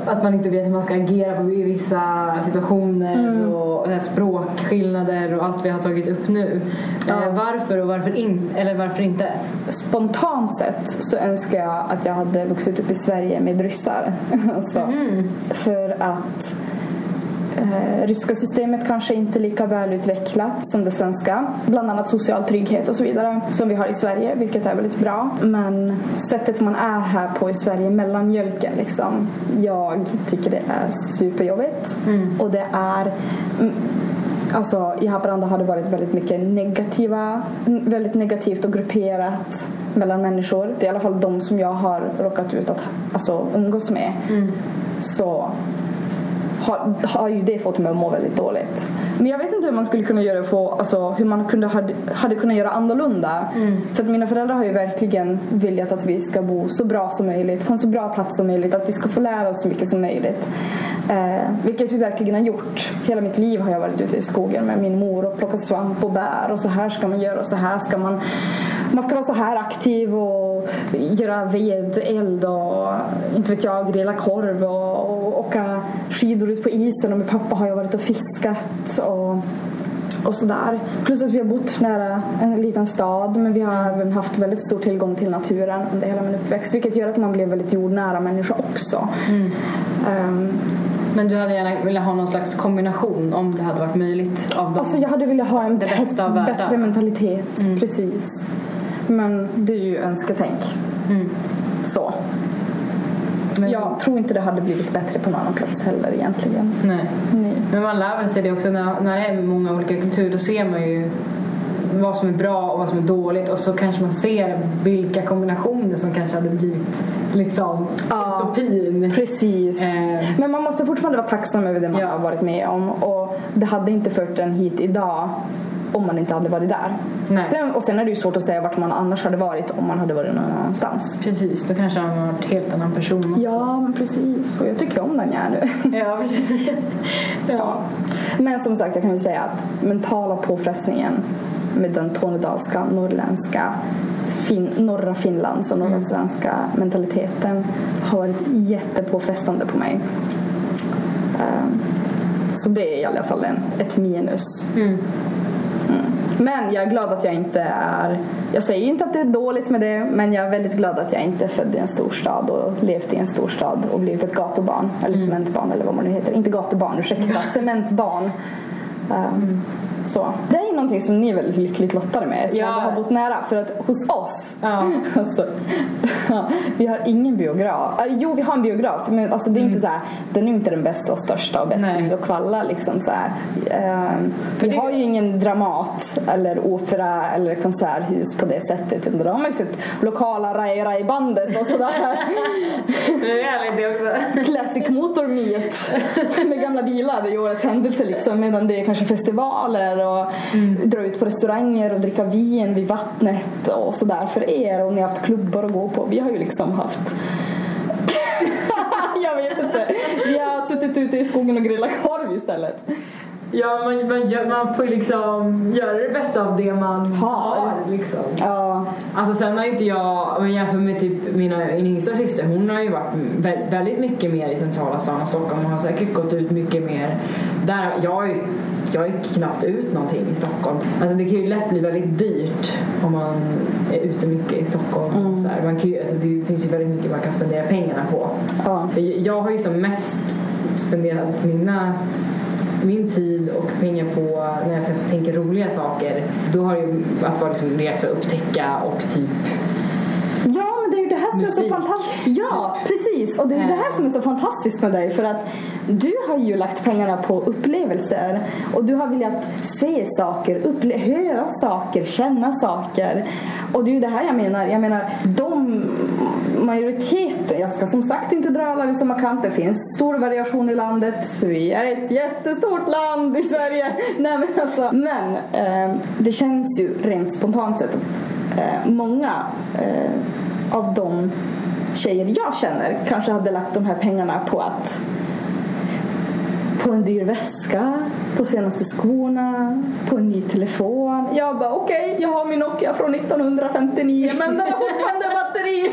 Speaker 4: att man inte vet hur man ska agera på vissa situationer och eh, språkskillnader och allt vi har tagit upp nu. Eh, varför och varför in, eller varför inte?
Speaker 1: Spontant sett så önskar jag att jag hade vuxit upp i Sverige med ryssar. alltså, För att Eh, ryska systemet kanske inte är lika välutvecklat som det svenska. Bland annat social trygghet och så vidare som vi har i Sverige, vilket är väldigt bra. Men sättet man är här på i Sverige, mellanmjölken liksom. Jag tycker det är superjobbigt. Och det är mm, Alltså, I Haparanda har det varit väldigt mycket negativa, väldigt negativt och grupperat mellan människor. Det är i alla fall de som jag har råkat ut att alltså, umgås med. Så har, har ju det fått mig att må väldigt dåligt. Men jag vet inte hur man skulle kunna göra för, alltså, hur man kunde, hade, hade kunnat göra annorlunda. För att mina föräldrar har ju verkligen velat att vi ska bo så bra som möjligt, på en så bra plats som möjligt, att vi ska få lära oss så mycket som möjligt. Eh, vilket vi verkligen har gjort. Hela mitt liv har jag varit ute i skogen med min mor och plockat svamp och bär och så här ska man göra och så här ska man man ska vara så här aktiv och göra ved, eld och inte vet jag, grilla korv och, och åka skidor ut på isen och med pappa har jag varit och fiskat och och sådär. Plus att vi har bott nära en liten stad men vi har även haft väldigt stor tillgång till naturen under hela min uppväxt vilket gör att man blir väldigt jordnära människa också. Ehm,
Speaker 4: Men du hade gärna velat ha någon slags kombination om det hade varit möjligt av dem?
Speaker 1: Alltså jag hade velat ha en
Speaker 4: Det bästa av världar.
Speaker 1: bättre mentalitet. Precis. Men det är ju önsketänk. Så.
Speaker 4: Men-
Speaker 1: Jag tror inte det hade blivit bättre på någon annan plats heller egentligen.
Speaker 4: Nej.
Speaker 1: Nej.
Speaker 4: Men man lär väl sig det också när, när det är många olika kulturer. Då ser man ju vad som är bra och vad som är dåligt och så kanske man ser vilka kombinationer som kanske hade blivit liksom
Speaker 1: Ja.
Speaker 4: utopin.
Speaker 1: Precis.
Speaker 4: Eh.
Speaker 1: Men man måste fortfarande vara tacksam över det man
Speaker 4: Ja.
Speaker 1: har varit med om. Och det hade inte fört en hit idag om man inte hade varit där.
Speaker 4: Nej.
Speaker 1: Sen, och sen är det ju svårt att säga vart man annars hade varit om man hade varit någon annanstans.
Speaker 4: Precis, då kanske han var en helt annan person också.
Speaker 1: Ja, men precis. Och jag tycker om den jag är nu.
Speaker 4: Ja, precis. ja.
Speaker 1: Men som sagt, jag kan ju säga att mentala påfrestningen med den tornedalska, norrländska, fin- norra Finlands och norra svenska mentaliteten har varit jättepåfrestande på mig. Ehm, Så det är i alla fall en, ett minus. Mm. Men jag är glad att jag inte är... Jag säger inte att det är dåligt med det, men jag är väldigt glad att jag inte är född i en storstad och levt i en storstad och blivit ett gatubarn, eller cementbarn eller vad man nu heter. Inte gatubarn, ursäkta, cementbarn. Ehm, Så. Det är ju någonting som ni är väldigt lyckligt lottade med, som
Speaker 4: Ja.
Speaker 1: har bott nära. För att hos oss,
Speaker 4: Ja.
Speaker 1: alltså, vi har ingen biograf. Ah, Jo, vi har en biograf, men alltså, det är inte så här, den är inte den bästa och största och bäst ljud och kvalla. Liksom, så här. Ehm, vi
Speaker 4: det-
Speaker 1: har ju ingen Dramat eller opera eller konserthus på det sättet. Utan då har man ju sett lokala Rai Rai bandet och sådär.
Speaker 4: Det är härligt det också.
Speaker 1: Classic Motor Meet med gamla bilar i årets händelse liksom. Medan det är kanske festivaler och dra ut på restauranger och dricka vin vid vattnet och sådär för er. Och ni har haft klubbar att gå på. Vi har ju liksom haft jag vet inte. Vi har suttit ute i skogen och grillat korv istället.
Speaker 4: Ja, man, man, man får ju liksom göra det bästa av det man
Speaker 1: Har.
Speaker 4: har. liksom.
Speaker 1: Ja,
Speaker 4: Alltså sen har inte jag, om jag jämför med typ mina, min yngsta syster, hon har ju varit vä- väldigt mycket mer i centrala stan av Stockholm och har säkert gått ut mycket mer där. Jag, är- jag är knappt ut någonting i Stockholm. Alltså det kan ju lätt bli väldigt dyrt om man är ute mycket i Stockholm. Och så här. Man kan ju, alltså det finns ju väldigt mycket man kan spendera pengarna på.
Speaker 1: ja.
Speaker 4: Jag har ju som mest spenderat mina min tid och pengar på när jag tänka roliga saker då har det ju att bara liksom resa, upptäcka och typ
Speaker 1: Ja, men det är ju det här som är så
Speaker 4: Musik.
Speaker 1: fantastiskt. Ja, precis. Och det är ju det här som är så fantastiskt med dig. För att du har ju lagt pengarna på upplevelser. Och du har velat se saker, upple- höra saker, känna saker. Och det är ju det här jag menar. Jag menar, de majoriteten, jag ska som sagt inte dra alla vid samma kant. Det finns stor variation i landet. Vi är ett jättestort land i Sverige. Nej, men alltså, men eh, det känns ju rent spontant sett att eh, många eh, av de tjejer jag känner kanske hade lagt de här pengarna på att på en dyr väska, på senaste skorna, på en ny telefon. Jag bara okej, jag har min Nokia från 1959 men den har fortfarande batteri.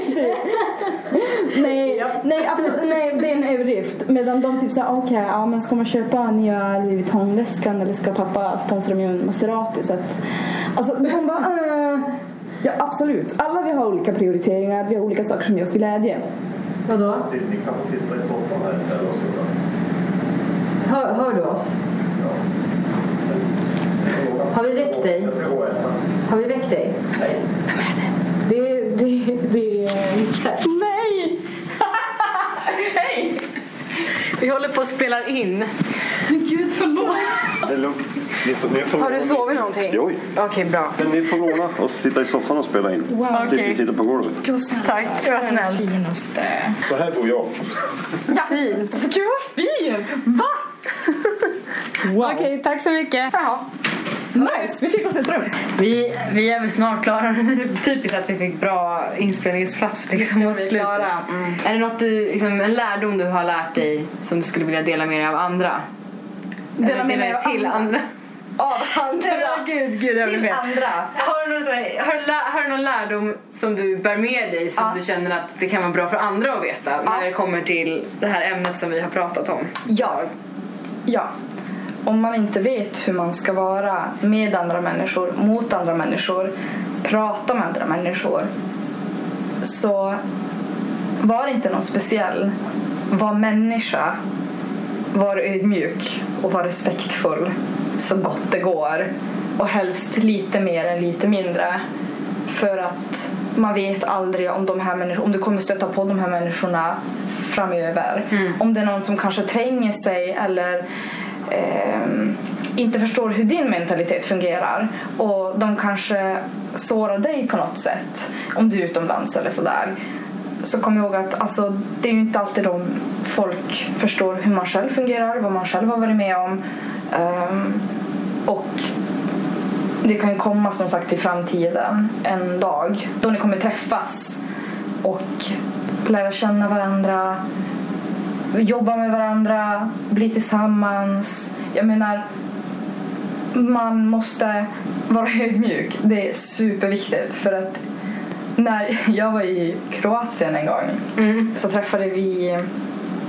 Speaker 1: Nej, nej, absolut, nej, det är en överdrift. Medan de typ såhär, okej, ja men ska man köpa nya Louis Vuitton-väskan eller ska pappa sponsra mig en Maserati? Så att, alltså de bara, äh. Ja absolut, alla vi har olika prioriteringar, vi har olika saker som ger oss glädje.
Speaker 4: Vadå?
Speaker 5: Ni kan få sitta i Stockholm här istället.
Speaker 4: Hör, hör du oss? Har vi väckt dig? Har vi väckt dig?
Speaker 5: Nej.
Speaker 4: Det, det, det är Nisse.
Speaker 1: Nej!
Speaker 3: Hej! Vi håller på att spela in.
Speaker 1: Men gud förlåt!
Speaker 6: Det är lugnt. Ni får, ni får
Speaker 4: Har du sovit någonting?
Speaker 6: Jo.
Speaker 4: Okej, bra.
Speaker 6: Men ni får låna och sitta i soffan och spela in.
Speaker 1: Wow.
Speaker 6: Slipper
Speaker 4: Okej.
Speaker 6: sitta på golvet.
Speaker 1: Gud vad snällt.
Speaker 4: Tack, det var snällt.
Speaker 1: Finaste.
Speaker 6: Så här bor jag.
Speaker 4: Ja, fint.
Speaker 1: Gud vad fin! Va? Wow.
Speaker 4: Okej, tack så mycket. Jaha.
Speaker 1: Nice, vi fick oss ett rum.
Speaker 7: Vi, vi är väl snart klara nu. Typiskt att vi fick bra inspelningsplats liksom mot
Speaker 1: vi
Speaker 7: slutet.
Speaker 1: Mm.
Speaker 4: Är det något du, liksom, en lärdom du har lärt dig som du skulle vilja dela med dig av andra?
Speaker 1: Dela
Speaker 4: Eller
Speaker 1: med mig av
Speaker 4: till
Speaker 1: andra.
Speaker 4: andra?
Speaker 1: Av andra.
Speaker 4: Gud, gud, jag
Speaker 1: Till
Speaker 4: fel.
Speaker 1: andra.
Speaker 4: Har du, någon, har, du lä- har du någon lärdom som du bär med dig som
Speaker 1: Ja.
Speaker 4: du känner att det kan vara bra för andra att veta när det kommer till det här ämnet som vi har pratat om?
Speaker 1: Ja. Ja. Om man inte vet hur man ska vara med andra människor, mot andra människor, prata med andra människor så var inte någon speciell. Var människa, var ödmjuk och var respektfull så gott det går. Och helst lite mer än lite mindre. För att man vet aldrig om, de här människor, om du kommer stöta på de här människorna framöver. Om det är någon som kanske tränger sig eller ehm, inte förstår hur din mentalitet fungerar och de kanske sårar dig på något sätt om du är utomlands eller sådär så kom ihåg att alltså, det är ju inte alltid de folk förstår hur man själv fungerar, vad man själv har varit med om Ehm, och det kan ju komma som sagt i framtiden en dag då ni kommer träffas och lära känna varandra jobba med varandra, bli tillsammans. Jag menar, man måste vara ödmjuk. Det är superviktigt för att när jag var i Kroatien en gång så träffade vi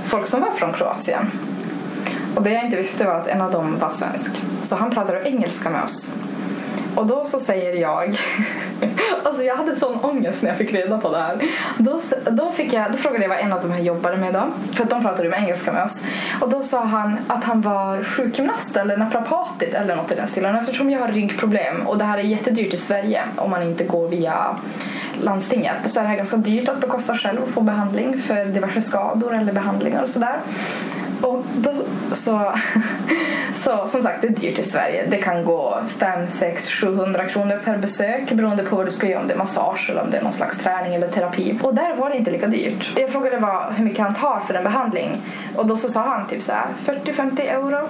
Speaker 1: folk som var från Kroatien. Och det jag inte visste var att en av dem var svensk. Så han pratade engelska med oss. Och då så säger jag, alltså jag hade sån ångest när jag fick reda på det här. Då, då, fick jag, då frågade jag vad en av de här jobbade med då, för att de pratade ju med engelska med oss. Och då sa han att han var sjukgymnast eller naprapatit eller något i den stilen. Och Eftersom jag har ryggproblem och det här är jättedyrt i Sverige om man inte går via landstinget så är det här ganska dyrt att bekosta själv och få behandling för diverse skador eller behandlingar och sådär. Och då, så, så som sagt, det är dyrt i Sverige. Det kan gå 5, 6, 700 kronor per besök beroende på vad du ska göra, om det är massage eller om det är någon slags träning eller terapi. Och där var det inte lika dyrt. Jag frågade vad, hur mycket han tar för en behandling och då så sa han typ så här 40-50 euro.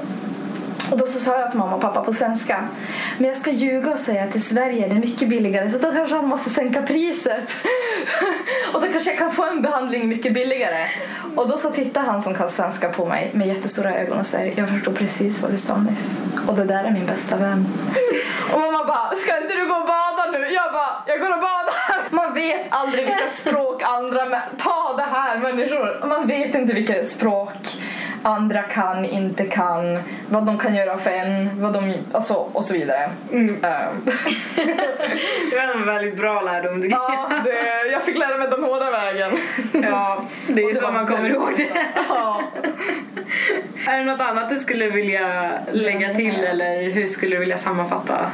Speaker 1: Och då så sa jag till mamma och pappa på svenska Men jag ska ljuga och säga att i Sverige är det mycket billigare så då kanske han måste sänka priset. och då kanske jag kan få en behandling mycket billigare. Och då så tittar han som kan svenska på mig med jättestora ögon och säger Jag förstår precis vad du sa nyss. Och det där är min bästa vän. och mamma bara Ska inte du gå och bada nu? Jag bara Jag går och badar. Man vet aldrig vilka språk andra mä- Ta det här människor. Man vet inte vilka språk andra kan, inte kan, vad de kan göra för en, vad de, alltså, och så vidare. Ehm,
Speaker 4: Det var en väldigt bra lärdom tycker
Speaker 1: ja, det, jag fick lära mig den hårda vägen.
Speaker 4: Ja, det är
Speaker 1: det
Speaker 4: så man kommer ihåg det.
Speaker 1: ja.
Speaker 4: Är det något annat du skulle vilja lägga till eller hur skulle du vilja sammanfatta?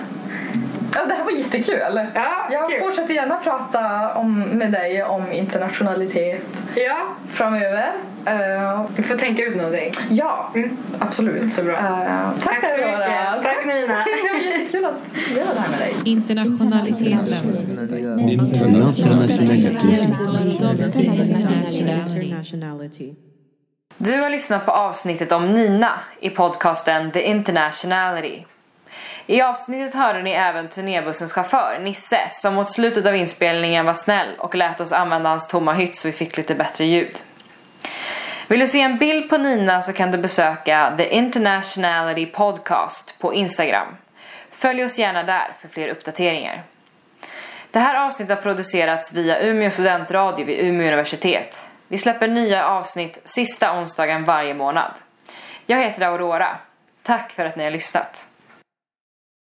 Speaker 1: Ja, det här var jättekul.
Speaker 4: Ja,
Speaker 1: jag
Speaker 4: kul.
Speaker 1: fortsätter gärna prata om, med dig om internationalitet
Speaker 4: Ja,
Speaker 1: framöver. Eh,
Speaker 4: du får tänka ut någonting.
Speaker 1: ja, absolut.
Speaker 4: Så bra.
Speaker 1: Eh, tack,
Speaker 4: Tack så mycket. Tack Nina.
Speaker 1: Det var jättekul att göra det här med dig.
Speaker 2: Internationaliteten.
Speaker 8: Internationality.
Speaker 4: Du har lyssnat på avsnittet om Nina i podcasten The Internationality. I avsnittet hörde ni även turnébussens chaufför Nisse som mot slutet av inspelningen var snäll och lät oss använda hans tomma hytt så vi fick lite bättre ljud. Vill du se en bild på Nina så kan du besöka The Internationality Podcast på Instagram. Följ oss gärna där för fler uppdateringar. Det här avsnittet har producerats via Umeå studentradio vid Umeå universitet. Vi släpper nya avsnitt sista onsdagen varje månad. Jag heter Aurora. Tack för att ni har lyssnat.